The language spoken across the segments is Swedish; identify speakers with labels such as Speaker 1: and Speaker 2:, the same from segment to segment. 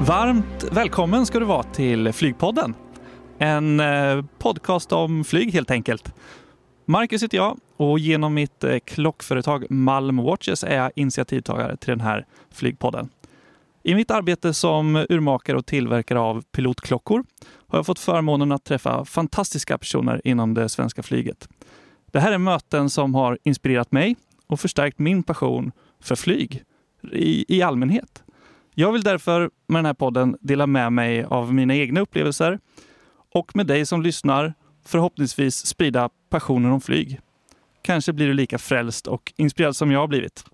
Speaker 1: Varmt välkommen ska du vara till Flygpodden. En eh, podcast om flyg helt enkelt. Marcus heter jag och genom mitt eh, klockföretag Malm Watches är jag initiativtagare till den här Flygpodden. I mitt arbete som urmakare och tillverkare av pilotklockor har jag fått förmånen att träffa fantastiska personer inom det svenska flyget. Det här är möten som har inspirerat mig och förstärkt min passion för flyg i, i allmänhet. Jag vill därför med den här podden dela med mig av mina egna upplevelser och med dig som lyssnar förhoppningsvis sprida passionen om flyg. Kanske blir du lika frälst och inspirerad som jag har blivit.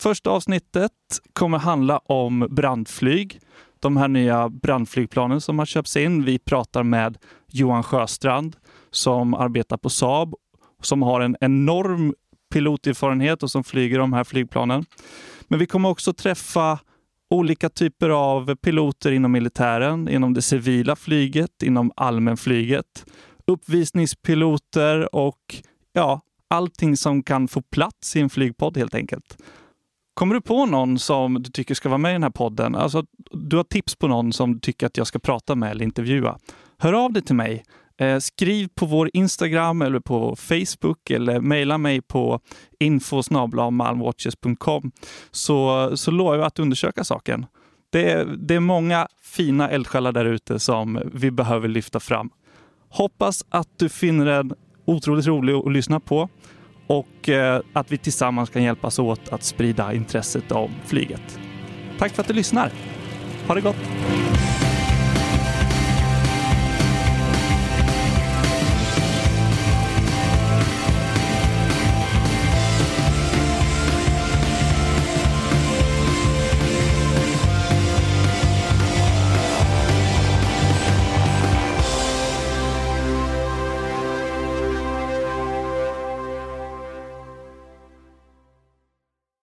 Speaker 1: Första avsnittet kommer handla om brandflyg. De här nya brandflygplanen som har köpts in. Vi pratar med Johan Sjöstrand som arbetar på Saab, som har en enorm piloterfarenhet och som flyger de här flygplanen. Men vi kommer också träffa olika typer av piloter inom militären, inom det civila flyget, inom allmänflyget, uppvisningspiloter och ja, allting som kan få plats i en flygpodd helt enkelt. Kommer du på någon som du tycker ska vara med i den här podden? Alltså, du har tips på någon som du tycker att jag ska prata med eller intervjua? Hör av dig till mig. Eh, skriv på vår Instagram eller på Facebook eller mejla mig på info så, så lovar jag att undersöka saken. Det är, det är många fina eldsjälar där ute som vi behöver lyfta fram. Hoppas att du finner den otroligt rolig att lyssna på och eh, att vi tillsammans kan hjälpas åt att sprida intresset om flyget. Tack för att du lyssnar. Ha det gott!